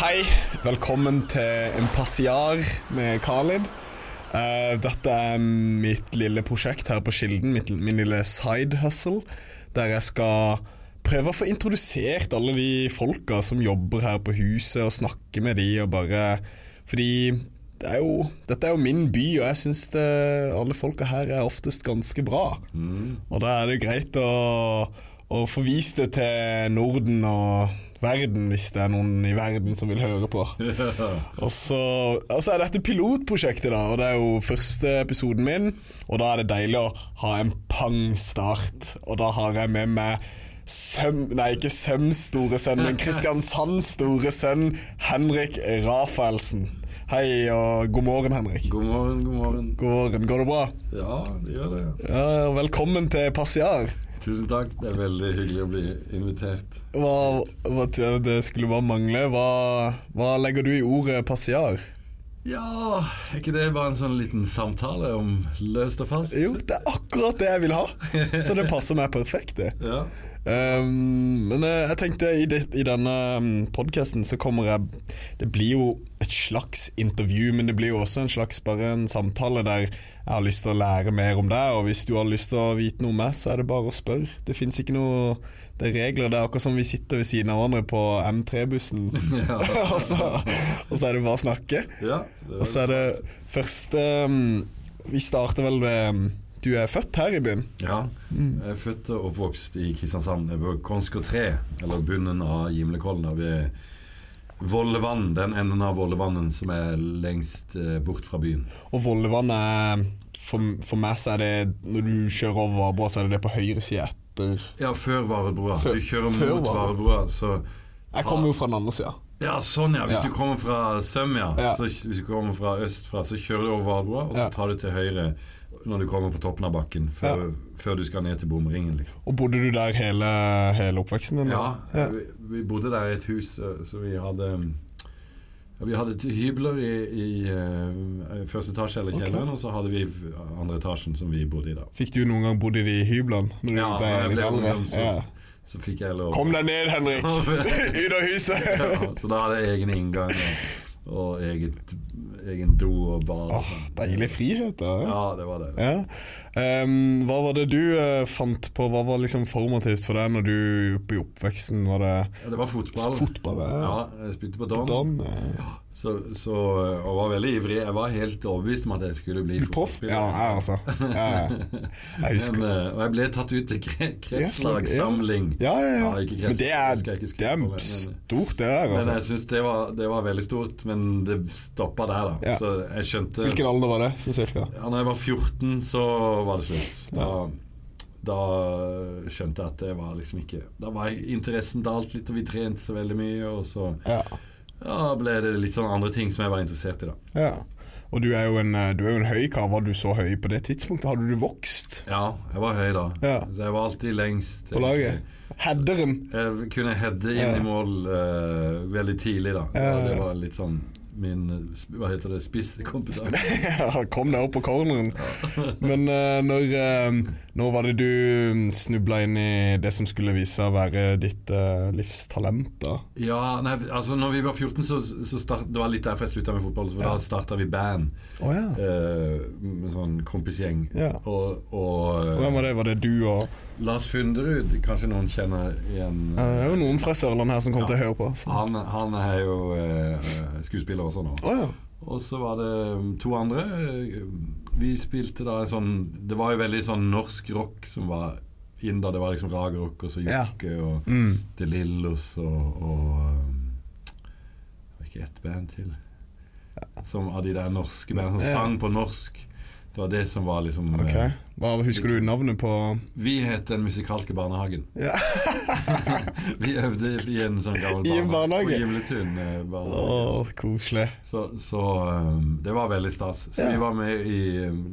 Hei, velkommen til en passiar med Khalid. Uh, dette er mitt lille prosjekt her på Kilden, mitt, min lille side hustle, der jeg skal prøve å få introdusert alle de folka som jobber her på huset, og snakke med de og bare Fordi det er jo, dette er jo min by, og jeg syns alle folka her er oftest ganske bra. Og da er det greit å, å få vist det til Norden og verden, hvis det er noen i verden som vil høre på. Og så altså er dette pilotprosjektet, da, og det er jo første episoden min. Og da er det deilig å ha en pangstart, og da har jeg med meg Søm, nei, ikke Søms store sønn, men Kristiansands store sønn, Henrik Rafaelsen. Hei og god morgen, Henrik. God morgen, god morgen. God morgen, Går det bra? Ja, det gjør det. Ja, velkommen til Passiar. Tusen takk. Det er veldig hyggelig å bli invitert. Hva, hva det skulle bare mangle? Hva, hva legger du i ordet passiar? Ja, er ikke det bare en sånn liten samtale om løst og fast? Jo, det er akkurat det jeg vil ha. Så det passer meg perfekt, det. Ja. Um, men eh, jeg tenkte i, det, i denne podkasten så kommer jeg Det blir jo et slags intervju, men det blir jo også en slags bare en samtale der jeg har lyst til å lære mer om deg, og hvis du har lyst til å vite noe om meg, så er det bare å spørre. Det fins ikke noe Det er regler. Det er akkurat som vi sitter ved siden av hverandre på M3-bussen, Ja. og, så, og så er det bare å snakke. ja Og så er det første um, Vi starter vel ved Du er født her i byen? Ja. Jeg er født og oppvokst i Kristiansand. Jeg er på Konsker 3, eller bunnen av Gimlekollen. da Ved Vollevann, den enden av Vollevannen som er lengst eh, bort fra byen. Og Vollevann er for, for meg så er det Når du kjører over Varebrua, så er det det på høyre side etter Ja, før Varebrua. Du kjører mot. Varebrua, så Jeg kommer jo fra den andre sida. Ja, sånn ja. Hvis Ja. du kommer fra Sømja, Ja. så, hvis du kommer fra øst fra, så kjører du over Valbroa, og så tar du til høyre når du kommer på toppen av bakken, før, før du skal ned til bomringen, liksom. Og bodde du der hele, hele oppveksten din? Ja? Vi, vi bodde der i et hus, så vi hadde ja, Vi hadde hybler i, i i, første etasje eller kjelleren, kjelleren, og så hadde vi andre etasjen som vi bodde i da. Fikk du noen gang bodd i de hyblene? Ja, jeg ble eldre? ungdom, så- Ja. Så fikk jeg lov Kom deg ned, Henrik! Ut av huset! ja, Så da hadde jeg egen inngang og, og eget, egen do og bar. Oh, deilig frihet, da. Ja, det var det. Ja. Um, hva var det du uh, fant på? Hva var liksom formativt for deg når du oppe i oppveksten var det Ja, det var fotball. fotball? Ja. Ja, jeg spilte på Don. Don, ja. Så, så, og var veldig ivrig. Jeg var helt overbevist om at jeg skulle bli Proff? Ja, jeg altså. Ja. Jeg husker Men, eh, og jeg ble tatt ut til kre kretslagssamling. Ja, ja, ja. ja. krets- Men det er, det er stort, det der. Men Altså. jeg syns det, var- det var veldig stort, men det stoppa der, da. Ja. Så jeg skjønte Hvilken alder var det, sånn cirka? ja, Når jeg var 14, så var det slutt. Da, da skjønte jeg at det var liksom ikke Da var interessen dalt litt, og vi trente så veldig mye, og så Ja. Ja, ble det litt sånn andre ting som jeg var interessert i, da. ja. Og du er, jo en, eh, du er jo en høy kar. Var du så høy på det tidspunktet? Hadde du vokst Ja, jeg var høy da. Ja. Så jeg var alltid lengst. på laget? Headeren. Jeg kunne heade inn Ja. i mål uh, veldig tidlig, da. Ja, ja, Det var litt sånn min eh, Hva heter det? Spisskompetanse. Ja, Kom deg opp på corneren. Men uh, når, uh, når var det du snubla inn i det som skulle vise seg å være ditt uh, livstalent? da? Ja, nei, altså når vi var 14, så, så start, Det var litt derfor jeg slutta med fotball. For Ja. Da starta vi band. oh, ja. med sånn kompisgjeng. Ja. Og, og eh, Hvem var det? Var det du og Lars Funderud, kanskje noen kjenner igjen? Det er jo noen fra Sørlandet her som kommer Ja. til å høre på. Han, han er jo eh, skuespiller også nå. Oh, ja. Og så var det um, to andre. Vi spilte da en sånn Det var jo veldig sånn norsk rock som var inn da. Det var liksom Ragerock og så Ja. Jokke og Mm. De Lillos og, og um, Ikke ett band til. Som av de der norske bandene som Ja. sang på norsk. Det var det som var liksom Ok. eh, Hva, husker du navnet på Vi het Den musikalske barnehagen. Ja. Vi øvde i en sånn gammel I en barnehage? På Gimletun eh, barnehage. Å, koselig. Så, så um, det var veldig stas. Så Ja. vi var med i,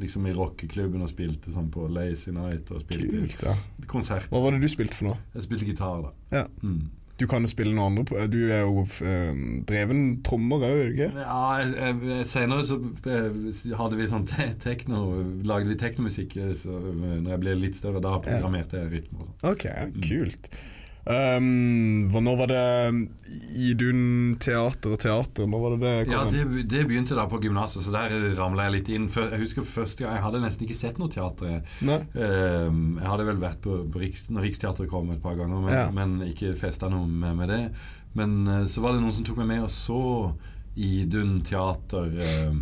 liksom i rockeklubben og spilte sånn på Lazy Night og spilte Kult, ja. konsert. Hva var det du spilte for noe? Jeg spilte gitar, da. Ja. Mm. Du kan jo spille noe andre på Du er jo eh, dreven trommer òg, er du ikke? Ja, senere så eh, hadde vi sånn te tekno Lagde vi teknomusikk eh, så, eh, når jeg ble litt større. Da programmerte jeg rytme og sånn. Ok, kult. Um, når var det Idun teater og teater? Når var det det kom? Ja, det, det begynte da på gymnaset, så der ramla jeg litt inn. Jeg husker første gang Jeg hadde nesten ikke sett noe teater. Um, jeg hadde vel vært på, på Riks, når Riksteatret kom et par ganger, men, Ja. men ikke festa noe med, med det. Men eh, så var det noen som tok meg med og så Idun teater eh,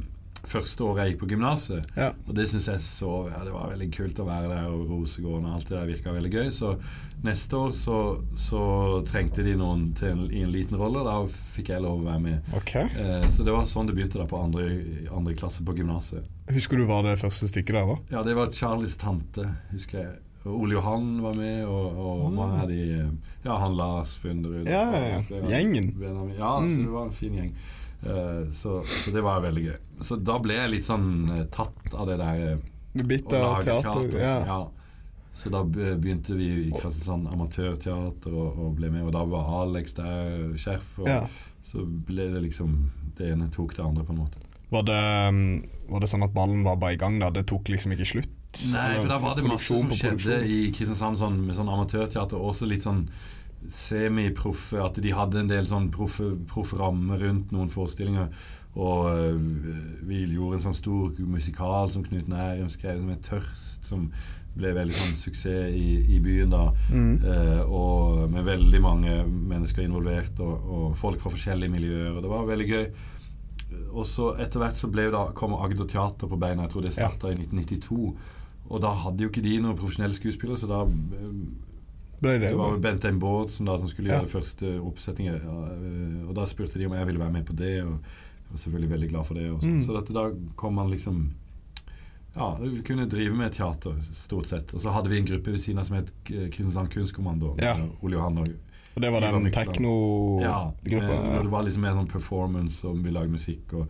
første året jeg gikk på gymnaset. Ja. Og det syns jeg så ja, Det var veldig kult å være der, og Rosegården og alt det der virka veldig gøy. Så neste år så, så trengte de noen en, i en liten rolle, og da fikk jeg lov å være med. Okay. Eh, så det var sånn det begynte da på andre, andre klasse på gymnaset. Husker du hva det første stykket der var? Ja, det var Charlies tante, husker jeg. Og Ole Johan var med, og, og mange av de eh, Ja, han Lars Funderud. Ja, ja, ja. Gjengen. Ja, så Mm. det var en fin gjeng. Eh, så, så det var veldig gøy. Så da ble jeg litt sånn eh, tatt av det der eh, Bitt av teater? teater. Ja. Ja. Så da begynte vi i Kristiansand amatørteater og, og ble med, og da var Alex der, Skjerf, og Ja. så ble det liksom Det ene tok det andre, på en måte. Var, det, um, var det sånn at ballen var bare i gang da? Det tok liksom ikke slutt? Nei, for da var det masse som skjedde i Kristiansand sånn, med sånn amatørteater. Også litt sånn semiproffe. At de hadde en del sånn proffe rundt noen forestillinger. Og øh, vi gjorde en sånn stor musikal som Knut Nærum skrev, som het 'Tørst'. Som ble veldig sånn suksess i, i byen da. Mm. Eh, og med veldig mange mennesker involvert, og, og folk fra forskjellige miljøer. Og det var veldig gøy. Og så etter hvert så ble da kom Agder Teater på beina. Jeg tror det Ja. i 1992. Og da hadde jo ikke de noen profesjonelle skuespillere, så da eh, Ble det, Det var jo jo Bent Ein Bårdsen da som skulle Ja. Det første oppsetning. ja, eh, Og da spurte de om jeg ville være med på det, og jeg var selvfølgelig veldig glad for det. Sånn. Mm. Så dette, da kom man liksom Ja, vi kunne drive med teater, stort sett. Og så hadde vi en gruppe ved siden av som het eh, Kristiansand Kunstkommando. Ja. Ole Johan og Og det var den Mykland. Ja, med, eh, det var liksom mer sånn performance, og vi lagde musikk. Og,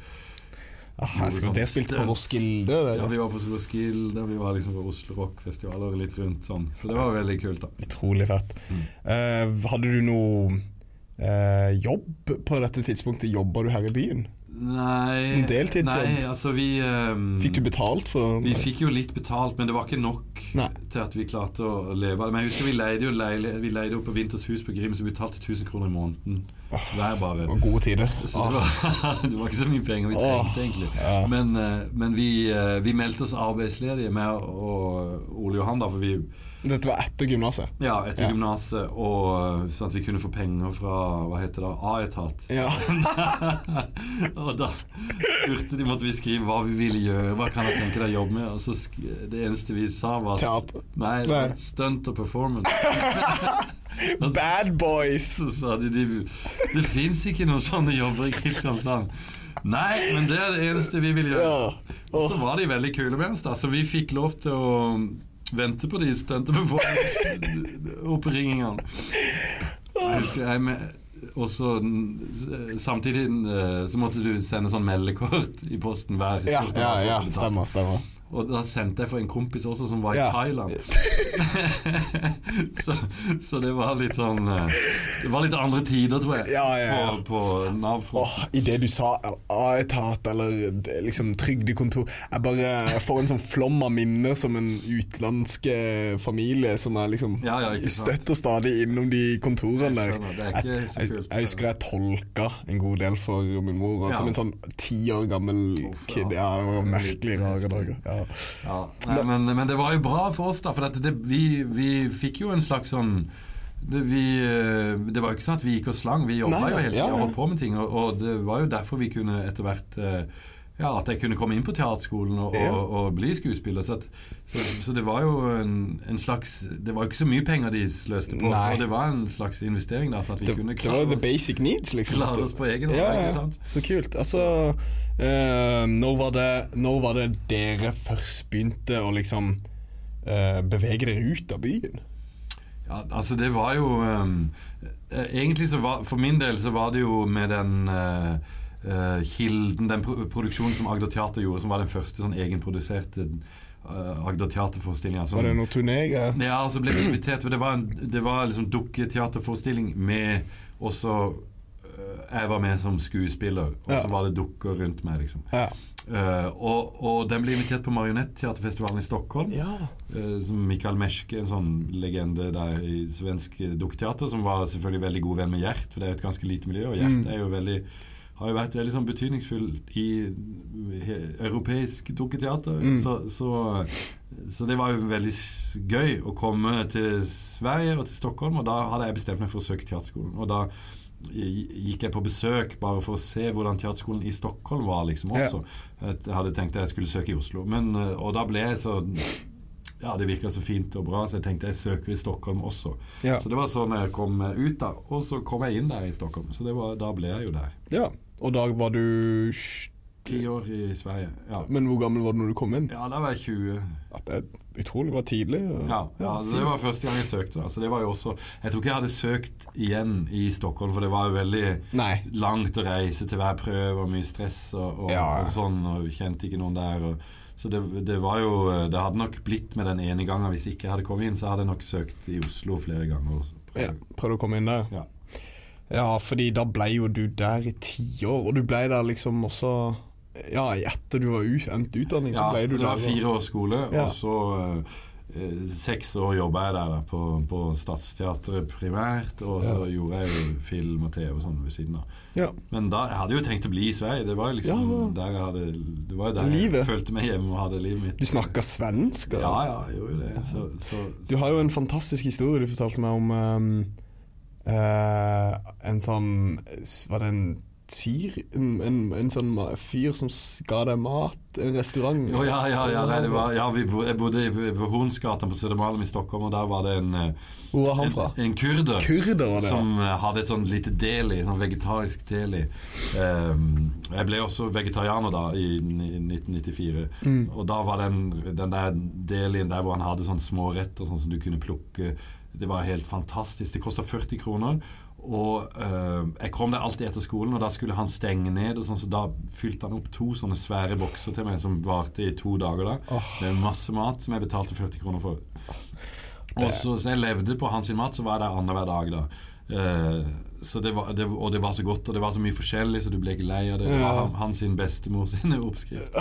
Ah, jeg skal det spilte på Roskilde? Ja, vi var på Roskilde, vi var liksom på Oslo Rock-festival og litt rundt sånn. Så det var veldig kult, da. Utrolig fett. Mm. Uh, hadde du noe uh, jobb på dette tidspunktet? Jobba du her i byen? Nei, En deltidsjobb? Nei, altså vi um, Fikk du betalt for Vi fikk jo litt betalt, men det var ikke nok Nei. til at vi klarte å leve av det. Men jeg husker vi leide jo leile, Vi leide jo på Vinters hus på Grim, så vi betalte 1000 kroner i måneden hver bare. Det var gode tider. Så det var, det var ikke så mye penger vi trengte, egentlig. ja. Men, eh, men vi, eh, vi meldte oss arbeidsledige med og Ole Johan, da, for vi Dette var etter gymnaset? Ja, etter Ja. gymnaset, og sånn at vi kunne få penger fra Hva heter det? A-etat. Ja. og da spurte de måtte vi skrive hva vi ville gjøre. Hva kan jeg tenke deg å jobbe med? Og så det eneste vi sa, var Teater. Nei, Nei. stunt og performance. Bad boys! så sa de, de Det fins ikke noen sånne jobber i Kristiansand. Nei, men det er det eneste vi vil gjøre. Ja. Og så var de veldig kule med oss, da. Så vi fikk lov til å vente på de stunt og performance-oppringingene. Jeg husker jeg med og så samtidig eh, så måtte du sende sånn meldekort i posten hver Ja, ja, ja, for stemmer. stemmer. Og da sendte jeg for en kompis også som var i Ja. Thailand. så, så det var litt sånn eh, Det var litt andre tider, tror jeg, Ja, ja, på, på Nav-fronten. Idet du sa A-etat eller det- liksom trygdekontor Jeg bare får en sånn flom av minner som en utenlandsk eh, familie som er liksom Ja, ja, ikke sant. støtt og stadig innom de kontorene der. Jeg Jeg, jeg, jeg husker jeg tolka en god del for min mor, som en sånn ti år gammel kid. Ja, det var merkelig rare dager. Ja. Ja, nei, men, men det var jo bra for oss, da. For det, vi, vi fikk jo en slags sånn det, vi, eh, det var jo ikke sånn at vi gikk og slang. Vi jobba jo hele tida og holdt på med ting. Og, og det var jo derfor vi kunne etter hvert eh, Ja, at jeg kunne komme inn på teaterskolen og, og, og bli skuespiller. Så, at, så, så det var jo en, en slags Det var jo ikke så mye penger de sløste på oss, og det var en slags investering Da, så at vi Det, kunne det klare var the basic needs, liksom. klare oss på egen hånd. Ja, ja. Så kult. Altså uh, når, var det, når var det dere først begynte å liksom uh, bevege dere ut av byen? Ja, altså det var jo eh, Egentlig så var For min del så var det jo med den eh, eh, Kilden, den pro produksjonen som Agder Teater gjorde, som var den første sånn egenproduserte uh, Agder Teaterforestillinga. Var det noe turnering? Ja, så ble vi invitert, for det var, en, det var liksom dukketeaterforestilling med også jeg var med som skuespiller, og Ja. så var det dukker rundt meg, liksom. Ja. uh, og, og den ble invitert på Marionetteaterfestivalen i Stockholm. ja. Uh, som Mikael Meschke, en sånn legende der i svensk dukketeater, som var selvfølgelig veldig god venn med Gjert, for det er jo et ganske lite miljø. Og Gjert Mm. er jo veldig har jo vært veldig sånn betydningsfull i europeisk dukketeater. Mm. Så, så, så det var jo veldig gøy å komme til Sverige og til Stockholm, og da hadde jeg bestemt meg for å søke teaterskolen. Og da gikk jeg på besøk bare for å se hvordan teaterskolen i Stockholm var, liksom også. Jeg hadde tenkt jeg skulle søke i Oslo, men, eh, og da ble jeg så ja, det virka så fint og bra, så jeg tenkte jeg søker i Stockholm også. Ja. Så det var sånn jeg kom ut, da. Og så kom jeg inn der i Stockholm. Så det var, da ble jeg jo der. ja. Og da var du Ti år i Sverige. Ja, Men hvor gammel var du når du kom inn? ja da var jeg 20. Ja, det er utrolig var tidlig. og- Ja, ja Det var første gang jeg søkte. da Så det var jo også Jeg tror ikke jeg hadde søkt igjen i Stockholm, for det var jo veldig Nei. langt å reise til hver prøve og mye stress og, og, Ja. og sånn, og kjente ikke noen der. Og, så det, det var jo Det hadde nok blitt med den ene gangen. Hvis ikke jeg hadde kommet inn, så hadde jeg nok søkt i Oslo flere ganger. Prøv. Ja, prøvd. å komme inn der. Ja. Ja, fordi da ble jo du der i tiår, og du ble der liksom også Ja, etter du var endt utdanning, så Ja, ble du det var fire års skole, Ja. og så eh, seks år jobba jeg der da, på, på Stadsteatret primært, og så gjorde jeg jo film og TV og sånn ved siden av. Ja. Men da, jeg hadde jo tenkt å bli i Sverige. Det var jo liksom Ja, der jeg hadde Det var jo der Livet. jeg følte meg hjemme og hadde livet mitt. Du snakka svensk? Eller? Ja, ja, jeg gjorde jo det. Så, så, Du har jo en fantastisk historie du fortalte meg om eh, en sånn Var det en syr En, en, en sånn fyr som ga deg mat? En restaurant? Oh, ja, ja, ja, nei, det var, ja vi, bo- jeg bodde på Hornsgata på Södermalm i Stockholm, og der var det en, eh, Hvor var han fra? en kurder. Kurder, var det? Som eh, hadde et sånn lite deli, sånn vegetarisk deli. Um, jeg ble også vegetarianer da, i i 1994. Mm. Og da var den, den der delien der hvor han hadde sånne småretter sånn som du kunne plukke Det var helt fantastisk. Det kosta 40 kroner. Og eh, jeg kom der alltid etter skolen, og da skulle han stenge ned. Sånn, så da fylte han opp to sånne svære bokser til meg som varte i to dager. da oh. Med masse mat som jeg betalte 40 kroner for. Og så, så jeg levde på hans mat, så var jeg der annenhver dag. da Uh, så det var, det, og det var så godt, og det var så mye forskjellig, så du ble ikke lei av det. Det var Ja. hans bestemor sine oppskrift.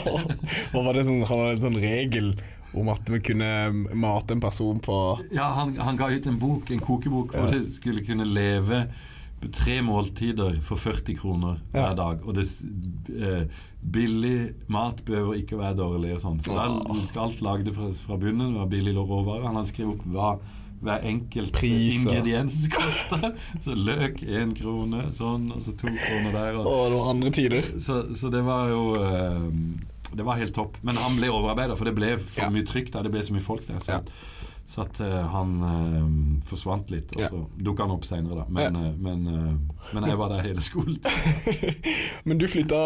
Hva var det sånn, han hadde en sånn regel om at vi kunne mate en person på Ja, han, han ga ut en bok, en kokebok, hvor Ja. de skulle kunne leve tre måltider for 40 kroner hver Ja. dag. Og det, eh, billig mat behøver ikke være dårlig og sånn. Så ja. Åh. alt lagde fra, fra bunnen, var billig råvare. Han hadde skrevet opp hva hver enkelt Priser. ingrediens koster. Så løk én krone, sånn, og så to kroner der. Og, Å, det var andre tider. så, så det var jo eh, Det var helt topp. Men han ble overarbeida, for det ble for Ja. mye trykk der. Det ble så mye folk der. Så, Ja. så at uh, han uh, forsvant litt. Og så dukka han opp seinere, da. Men, eh, men, men jeg var der hele skolen. Men du flytta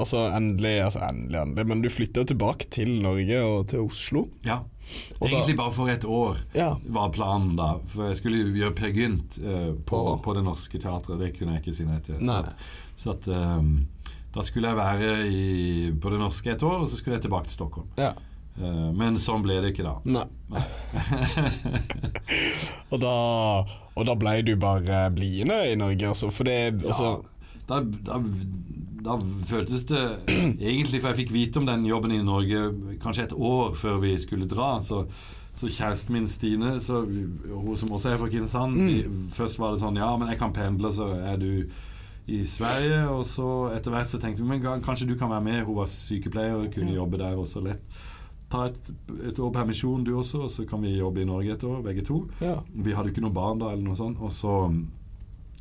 altså endelig, altså endelig, endelig Men du flytta tilbake til Norge og til Oslo. Ja. Og da- Egentlig bare for et år Ja. var planen da. For jeg skulle gjøre Per Gynt på, på Det Norske Teatret. Det kunne jeg ikke si nei til. Så at, så at eh, da skulle jeg være i, på Det Norske et år, og så skulle jeg tilbake til Stockholm. Ja. Eh, men sånn ble det ikke da. Nei. og da Og da ble du bare bliende i Norge, altså. For det altså, Ja, da, da, da føltes det egentlig For jeg fikk vite om den jobben i Norge kanskje et år før vi skulle dra. Så, så kjæresten min Stine, så, hun som også er fra Kristiansand Mm. Først var det sånn Ja, men jeg kan pendle, så er du i Sverige. Og så etter hvert så tenkte vi Men kanskje du kan være med. Hun var sykepleier og kunne jobbe der også lett. Ta et, et år permisjon du også, og så kan vi jobbe i Norge et år, begge to. ja. Vi hadde jo ikke noen barn da, eller noe sånt. Og så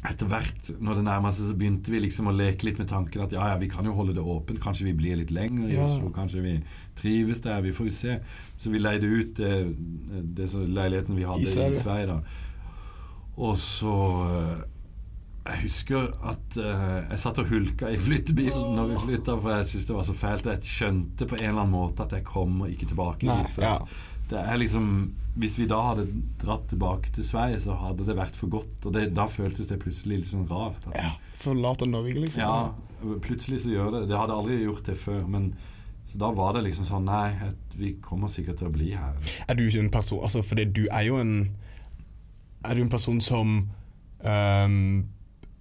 etter hvert, når det nærma seg, så begynte vi liksom å leke litt med tanken at ja, ja, vi kan jo holde det åpent. Kanskje vi blir litt lenger i Ja. Oslo. Kanskje vi trives der. Vi får jo se. Så vi leide ut det, det som leiligheten vi hadde I i Sverige. Sverige. da. Og så eh, Jeg husker at uh, jeg satt og hulka i flyttebilen når vi flytta, for jeg syntes det var så fælt. Jeg skjønte på en eller annen måte at jeg kommer ikke tilbake Nei. For ja. det er liksom Hvis vi da hadde dratt tilbake til Sverige, så hadde det vært for godt. Og det, da føltes det plutselig litt sånn rart. At, ja. Forlate Norge, liksom. ja, plutselig så gjør det Det hadde aldri gjort det før. Men så da var det liksom sånn Nei, vi kommer sikkert til å bli her. Er du ikke en person Altså, fordi du er jo en Er du en person som ehm,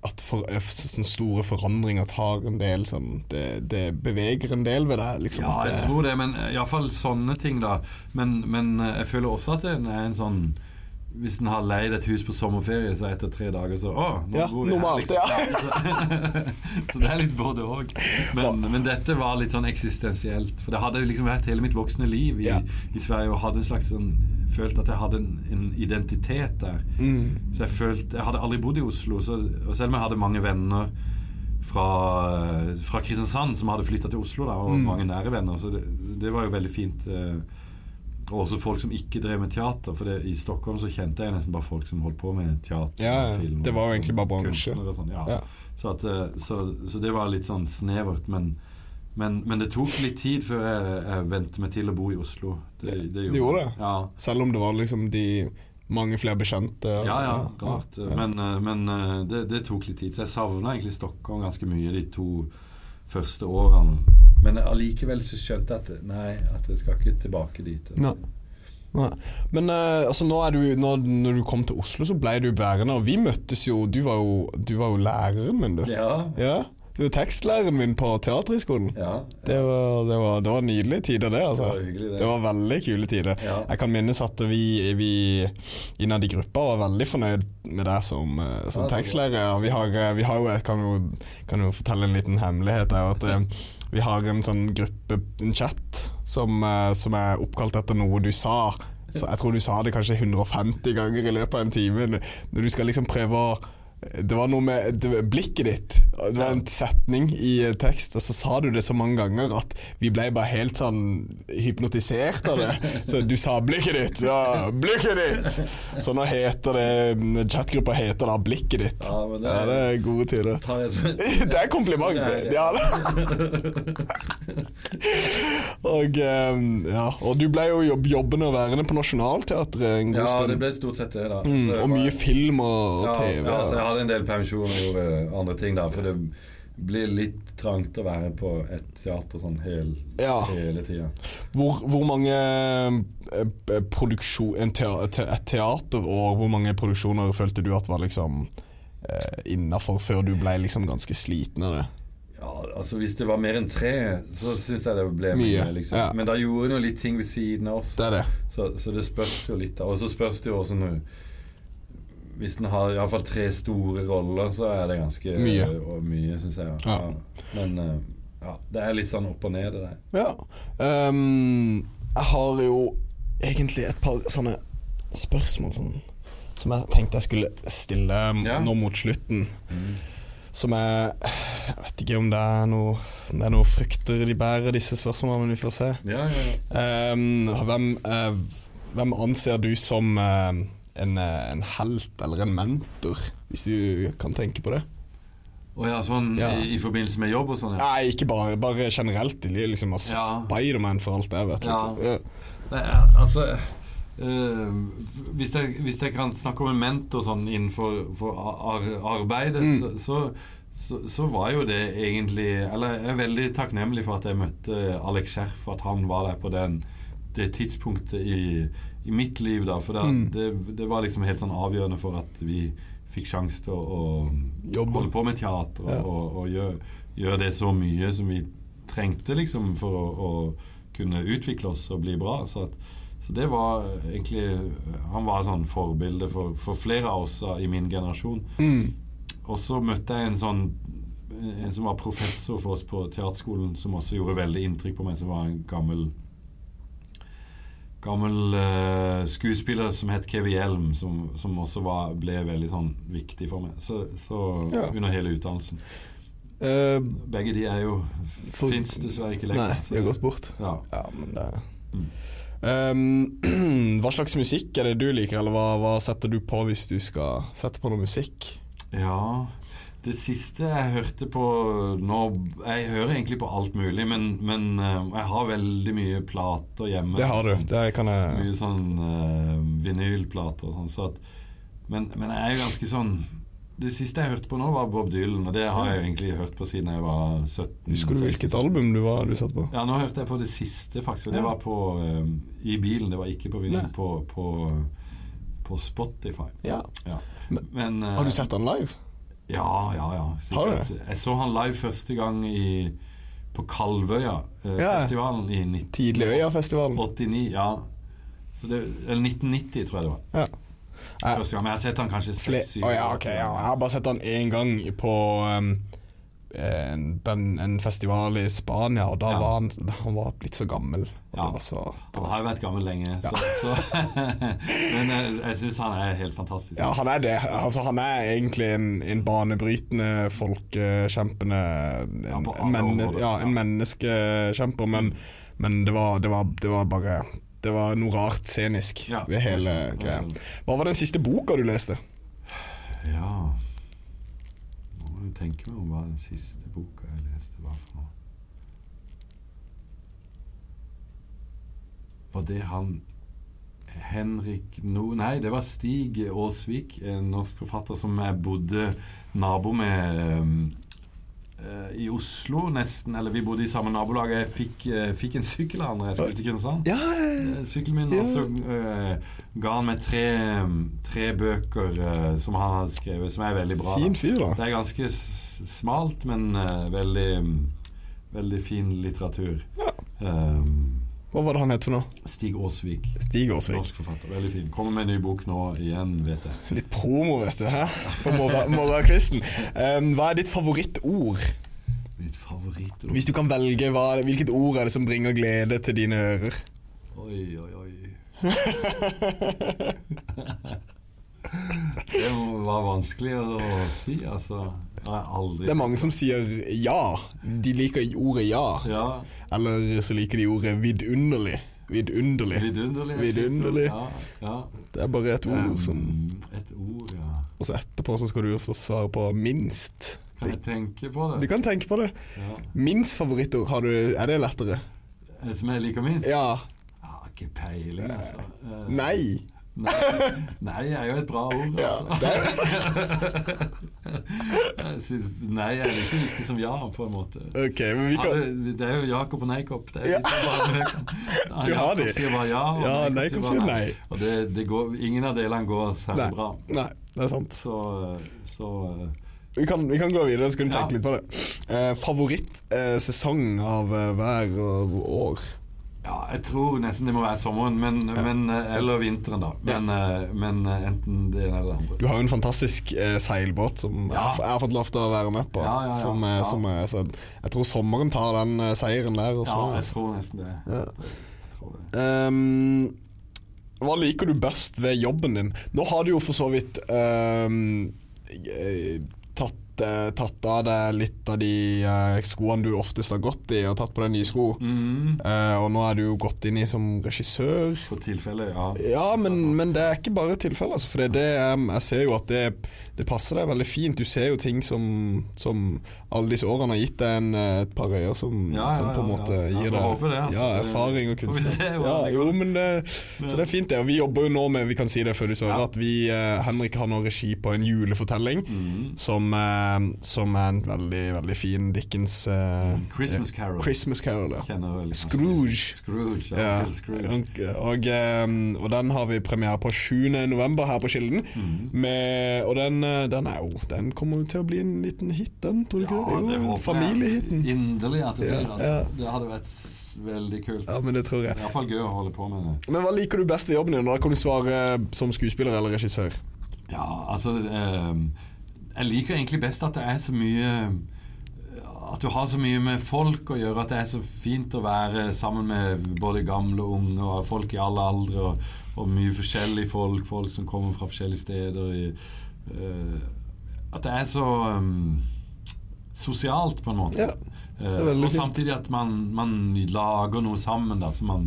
at for, eh, store forandringer tar en del sånn det, det beveger en del ved deg? Liksom, Ja, jeg tror det, men iallfall sånne ting, da. Men, men eh, jeg føler også at det er en sånn Hvis en har leid et hus på sommerferie, så etter tre dager så Å, nå Ja, bor vi normalt, her, liksom. så det er litt både òg. Men, men dette var litt sånn eksistensielt. For det hadde liksom vært hele mitt voksne liv i, Ja. i Sverige og hadde en slags sånn Følte at jeg hadde en, en identitet der. mm, Så jeg følte Jeg hadde aldri bodd i Oslo, så, og selv om jeg hadde mange venner fra, fra Kristiansand som hadde flytta til Oslo, da, og Mm. mange nære venner, så det, det var jo veldig fint. Eh, og også folk som ikke drev med teater. For det, i Stockholm så kjente jeg nesten bare folk som holdt på med teater. Ja, film. det var jo egentlig bare bransje. sånn, ja. Så, at, eh, så, så det var litt sånn snevert. Men, men, men det tok litt tid før jeg, jeg vente meg til å bo i Oslo. Det, det gjorde, gjorde det? Ja. Selv om det var liksom de mange flere bekjente. Ja, ja, rart. ja. Men, men eh, det, det tok litt tid. Så jeg savna egentlig Stockholm ganske mye de to første årene. Men allikevel så skjønte jeg at nei, at jeg skal ikke tilbake dit. Nei. Nei. Men uh, altså, nå er du, når, når du kom til Oslo, så ble du værende. Og vi møttes jo Du var jo, du var jo læreren min, du. Ja. Ja, Du er tekstlæreren min på Teaterhøgskolen. ja. Det var, det, var, det var nydelige tider, det. altså Det var hyggelig, det. Det var veldig kule tider. Ja. Jeg kan minnes at vi, vi innad i gruppa var veldig fornøyd med deg som, eh, som Ja, tekstlærer. Vi har, eh, vi har jo, jeg kan jo, kan jo fortelle en liten hemmelighet. Der, at eh, Vi har en sånn gruppe, en chat, som, som er oppkalt etter noe du sa. Så jeg tror du sa det kanskje 150 ganger i løpet av en time. Når du skal liksom prøve å det var noe med det, blikket ditt. Det var en setning i tekst, og så sa du det så mange ganger at vi ble bare helt sånn hypnotisert av det. Så du sa 'blikket ditt', ja, 'blikket ditt'! Så nå heter det Chatgruppa heter da 'Blikket ditt'. Ja, men det Ja, det er gode tider. Det er kompliment. Ja, og, eh, ja, og du ble jo jobb, jobbende og værende på Nationaltheatret en god stund. Ja, det ble stort sett det, da. mm, og mye film og, og TV. Ja, så jeg. Hadde en del permisjon og gjorde andre ting, da. For det blir litt trangt å være på et teater sånn hel, Ja. hele tida. Hvor, hvor mange eh, produksjon, en teater, et teater og hvor mange produksjoner følte du at var liksom eh, innafor før du ble liksom ganske sliten av det? Ja, altså Hvis det var mer enn tre, så syns jeg det ble Mye, mye. liksom. ja. Men da gjorde hun jo litt ting ved siden av oss. Det det. Så, så det spørs jo litt. Og så spørs det jo også nå Hvis den har iallfall tre store roller, så er det ganske Mye. og mye, syns jeg. Ja. Men eh, ja, det er litt sånn opp og ned, det der. Ja. Um, jeg har jo egentlig et par sånne spørsmål sånn, som jeg tenkte jeg skulle stille Ja. nå mot slutten. Som er Jeg vet ikke om det er noe det er noe frukter de bærer, disse spørsmålene, men vi får se. Ja, ja, ja. Ehm, hvem, uh, hvem anser du som eh, en, eh, en helt eller en mentor, hvis du kan tenke på det? Å ja, sånn Ja. I, i forbindelse med jobb og sånn? Ja. Nei, ikke bare, bare generelt De Liksom, altså, Ja. Spiderman for alt jeg vet. Ja. Liksom. Nei, altså øh, hvis, jeg, hvis jeg kan snakke om en mentor sånn innenfor for ar arbeidet, Mm. så, så, så, så var jo det egentlig Eller jeg er veldig takknemlig for at jeg møtte Alex Skjerf, at han var der på den, det tidspunktet i, i mitt liv. da For det, Mm. det, det var liksom helt sånn avgjørende for at vi fikk sjanse til å, å holde på med teater og, Ja. og, og gjøre, gjør det så mye som vi trengte liksom for å, å kunne utvikle oss og bli bra. Så, at, så det var egentlig Han var sånn forbilde for, for flere av oss i min generasjon. Mm. Og så møtte jeg en sånn En som var professor for oss på teaterskolen, som også gjorde veldig inntrykk på meg, som var en gammel Gammel uh, skuespiller som het Kevin Hjelm, som, som også var, ble veldig sånn viktig for meg. Så, så Ja. under hele utdannelsen. Uh, Begge de er jo Fins dessverre ikke lenger. Nei, de har gått bort. Ja. Ja, men det Mm. um, Hva slags musikk er det du liker, eller hva, hva setter du på hvis du skal sette på noe musikk? ja. Det siste jeg hørte på nå Jeg hører egentlig på alt mulig, men, men eh, jeg har veldig mye plater hjemme. Det har du. Sånn- Det kan jeg Mye sånn uh, vinylplater og sånn. Så at, men, men jeg er jo ganske sånn Det siste jeg hørte på nå, var Bob Dylan, og det har jeg egentlig hørt på siden jeg var 17. Husker du 16. hvilket album du, var, du satt på? Ja, nå hørte jeg på det siste, faktisk. Og det Ja. var på eh, i bilen. Det var ikke på vinyl, på, på, på Spotify. Ja. Ja. Men- Men, Har du sett den live? Ja, ja, ja. Sikkert. Jeg så han live første gang i, på Kalvøya. eh, Ja. Festivalen i 1989. Tidlig Øyafestivalen. Ja. Det, eller 1990, tror jeg det var. Ja. Første gang, Men jeg har sett han kanskje seks-syv Oh, ja, ok. Ja. Jeg har bare sett han én gang på um, en, en, en festival i Spania, og da Ja. var han Han var blitt så gammel. Og Ja. det var så, Han har jo vært gammel lenge, så, så Men jeg, jeg syns han er helt fantastisk. Ja, han er det. Altså, han er egentlig en, en banebrytende, folkekjempende en, Ja, en, menne, ja, ja. en menneskekjemper, men, men det, var, det, var, det var bare Det var noe rart scenisk Ja, ved hele greia. Hva var den siste boka du leste? Ja tenke meg om hva den siste boka jeg leste var for noe. Var det han Henrik no Nei, det var Stig Aasvik, en norsk forfatter som jeg bodde nabo med um, eh, i Oslo, nesten. Eller vi bodde i samme nabolag. Jeg fikk, eh, fikk en sykkel av da jeg Kristiansand. Ja, Eh, sykkelen min, Ja. og så uh, ga han meg tre, tre bøker uh, som han har skrevet, som er veldig bra. fin fyr, da. Det er ganske smalt, men uh, veldig, veldig fin litteratur. Ja. Um, Hva var det han het for noe? Stig Aasvik, Stig Aasvik. norsk forfatter. Veldig fin. Kommer med en ny bok nå igjen, vet jeg. Litt promo, vet du. Hæ? På morgen- morgenkvisten. Um, hva er ditt favorittord? Mitt favorittord. Hvis du kan velge, hva, hvilket ord er det som bringer glede til dine ører? Oi, oi, oi. det var vanskelig å si, altså. Det er mange som sier ja. De liker ordet ja. Ja. Eller så liker de ordet vidunderlig. Vidunderlig. Vidunderlig. er Vidunderlig. Ja. Ja, Det er bare et ord som Et ord, ja. Og så etterpå så skal du få svare på minst. Kan jeg tenke på det? Du kan tenke på det. Ja. Minst favorittord, har du, er det lettere? Som jeg liker minst? Ja. Jeg har ikke peiling, altså. Nei. Nei. Nei er jo et bra ord, Ja, altså. jeg synes Nei er like viktig som ja, på en måte. Okay, kan det, det er jo Jakob og Neikopp. Det er Ja. ja, Du har de. sier bare ja, og Ja, Neikopp sier nei. nei. Og det, det går, ingen av delene går særlig bra. Nei, det er sant. Så, så eh, Vi kan, vi kan gå videre, så kan du Ja. tenke litt på det. Eh, Favorittsesong av eh, hver år? Ja, jeg tror nesten det må være sommeren, men, men, eh, eller vinteren, da. Men, ja. men eh, enten det ene eller det andre. Du har jo en fantastisk eh, seilbåt som jeg, Ja. har- jeg har fått lov til å være med på. Ja, ja, ja. Som, eh, Ja. som, eh, så jeg tror sommeren tar den eh, seieren der. Ja, jeg tror nesten det. Ja. Jeg tror det. Um, hva liker du best ved jobben din? Nå har du jo for så vidt eh, tatt, eh, tatt av deg litt av de eh, skoene du oftest har gått i, og tatt på deg nye sko. Mm, Eh, og nå er du jo gått inn i som regissør. for tilfelle, ja. Ja, men, men det er ikke bare tilfelle, Altså, for det, det, jeg ser jo at det, det passer deg veldig fint. Du ser jo ting som, som alle disse årene har gitt deg en, eh, et par øyer som, Ja, ja, som på en måte gir deg altså. ja, erfaring og kunnskap. Ja, jo, men så det er fint, det. Og vi jobber jo nå med Vi kan si det før du svarer, at vi, eh, Henrik har nå regi på en julefortelling Mm. som, eh, som er en veldig, veldig fin Dickens uh, Christmas Carol. Christmas Carol, ja. Scrooge. Scrooge, ja. Scrooge. og, og, og den har vi premiere på 7. november her på Kilden. Mm. Med, og den, den er jo Den kommer jo til å bli en liten hit, den, tror du Ja, ikke? det håper Familiehiten. inderlig at det Ja, blir. Altså. ja. Det hadde vært veldig kult. Ja, men det tror jeg. Det er iallfall gøy å holde på med det. Men hva liker du best ved jobben din? Da kan du svare eh, som skuespiller eller regissør. Ja, altså ehm, Jeg liker egentlig best at det er så mye At du har så mye med folk å gjøre. At det er så fint å være sammen med både gamle og unge og folk i alle aldre. Og, og mye forskjellige folk. Folk som kommer fra forskjellige steder. I, eh, at det er så um, sosialt, på en måte. Ja, Eh, og fint. samtidig at man, man lager noe sammen da, som man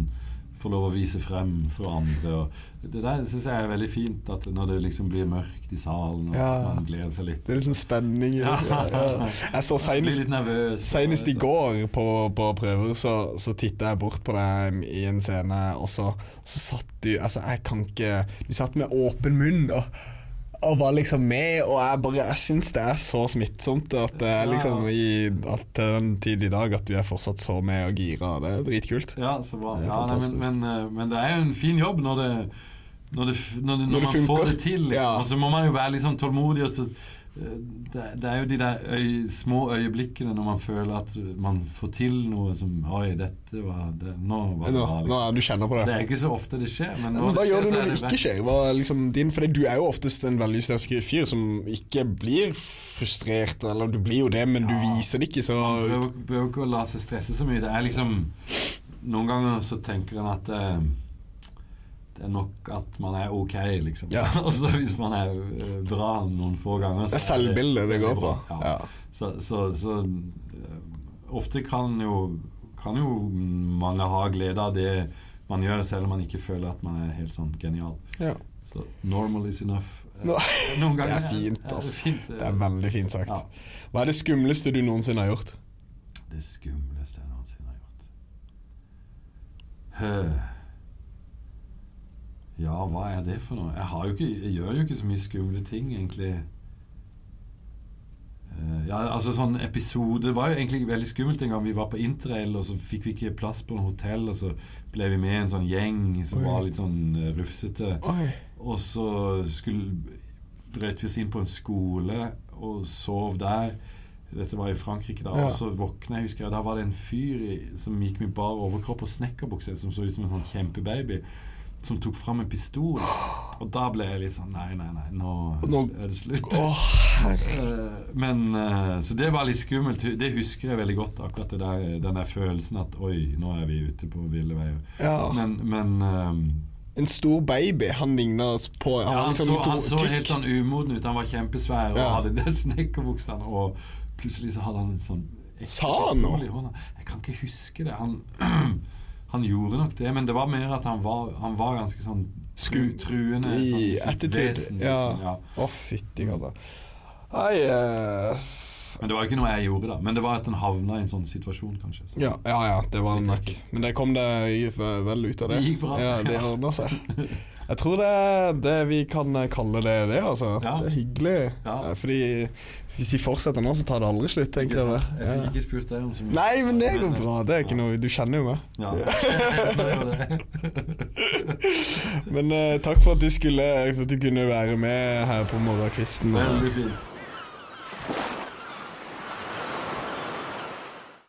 får lov å vise frem for andre. Og det der syns jeg er veldig fint, at når det liksom blir mørkt i salen, og Ja. man gleder seg litt. Det er sånn spenning i det. Ja. Jeg så. Senest i går på, på prøver så, så titta jeg bort på deg i en scene, og så, så satt du Altså, jeg kan ikke Du satt med åpen munn og, og var liksom med, og jeg bare Jeg syns det er så smittsomt at det er liksom i at til den tid i dag at du er fortsatt så med og gira. Det er dritkult. Ja, så bra. Ja, nei, men, men, eh, men det er jo en fin jobb når det når, det, når, det, når, Når man får det til. Liksom. Ja. Og så må man jo være sånn tålmodig og så det, det er jo de der øy, små øyeblikkene når man føler at man får til noe som Oi, dette var det, Nå var det bra. Liksom. nå, liksom. du kjenner på det. Det er ikke så ofte det skjer. Men, Men hva det gjør du når det ikke skjer? Hva liksom din, for du er jo oftest en veldig sterk fyr som ikke blir frustrert, eller du blir jo det, men du viser det ikke så Man prøver, ikke å la seg stresse så mye. Det er liksom Noen ganger så tenker en at eh, det er nok at man er ok, liksom. Ja. Også hvis man er eh, bra noen få ganger Det er selvbildet det går på. Ja. Ja. Så, så, så eh, ofte kan jo, kan jo mange ha glede av det man gjør, selv om man ikke føler at man er helt sånn genial. Ja. Så normal is enough. No, noen ganger, Det er fint, ja, det altså. er fint, eh. Det er veldig fint sagt. Hva er det skumleste du noensinne har gjort? Det skumleste jeg noensinne har gjort. Hø. Ja, hva er det for noe? Jeg, har jo ikke, jeg gjør jo ikke så mye skumle ting, egentlig. Uh, ja, altså sånn episode Det var jo egentlig veldig skummelt en gang vi var på interrail, og så fikk vi ikke plass på noe hotell, og så ble vi med en sånn gjeng som Oi. var litt sånn uh, rufsete. Oi. Og så skulle, brøt vi oss inn på en skole og sov der. Dette var i Frankrike, da. Ja. Og så våkna jeg, husker jeg, da var det en fyr i, som gikk med bar overkropp og snekkerbukse, som så ut som en sånn kjempebaby, som tok fram en pistol. Og da ble jeg litt sånn Nei, nei, nei, nå, Nå- er det slutt. Å. Eh, Men eh, Så det var litt skummelt. Det husker jeg veldig godt, akkurat det der, den der følelsen at oi, nå er vi ute på ville veier. Ja. Men, men eh, En stor baby. Han ligna på Han Ja, han, liksom så, han så helt sånn umoden ut. Han var kjempesvær og Ja. hadde det snekkerbuksene. Og plutselig så hadde han en sånn Sa han noe? Jeg kan ikke huske det. Han, han gjorde nok det, men det var mer at han var, han var ganske sånn Skum- truende. i sånn vesen, ja. liksom, ja. Å, fytti katta. Nei eh, Men det var ikke noe jeg gjorde, da. Men det var at han havna i en sånn situasjon, kanskje. Så. ja, ja, ja, det var nok. Men det kom det vel ut av det. Det gikk bra. Ja, det ordna seg. Jeg tror det er det vi kan kalle det, det altså. Ja. Det er hyggelig. Ja. Eh, Fordi hvis vi fortsetter nå, så tar det aldri slutt, tenker jeg. Jeg fikk ikke spurt deg om så mye. Nei, men det går bra. Det er ikke noe Du kjenner jo meg. Ja. Men uh, takk for at du skulle For at du kunne være med her på morgenkvisten. Veldig fint.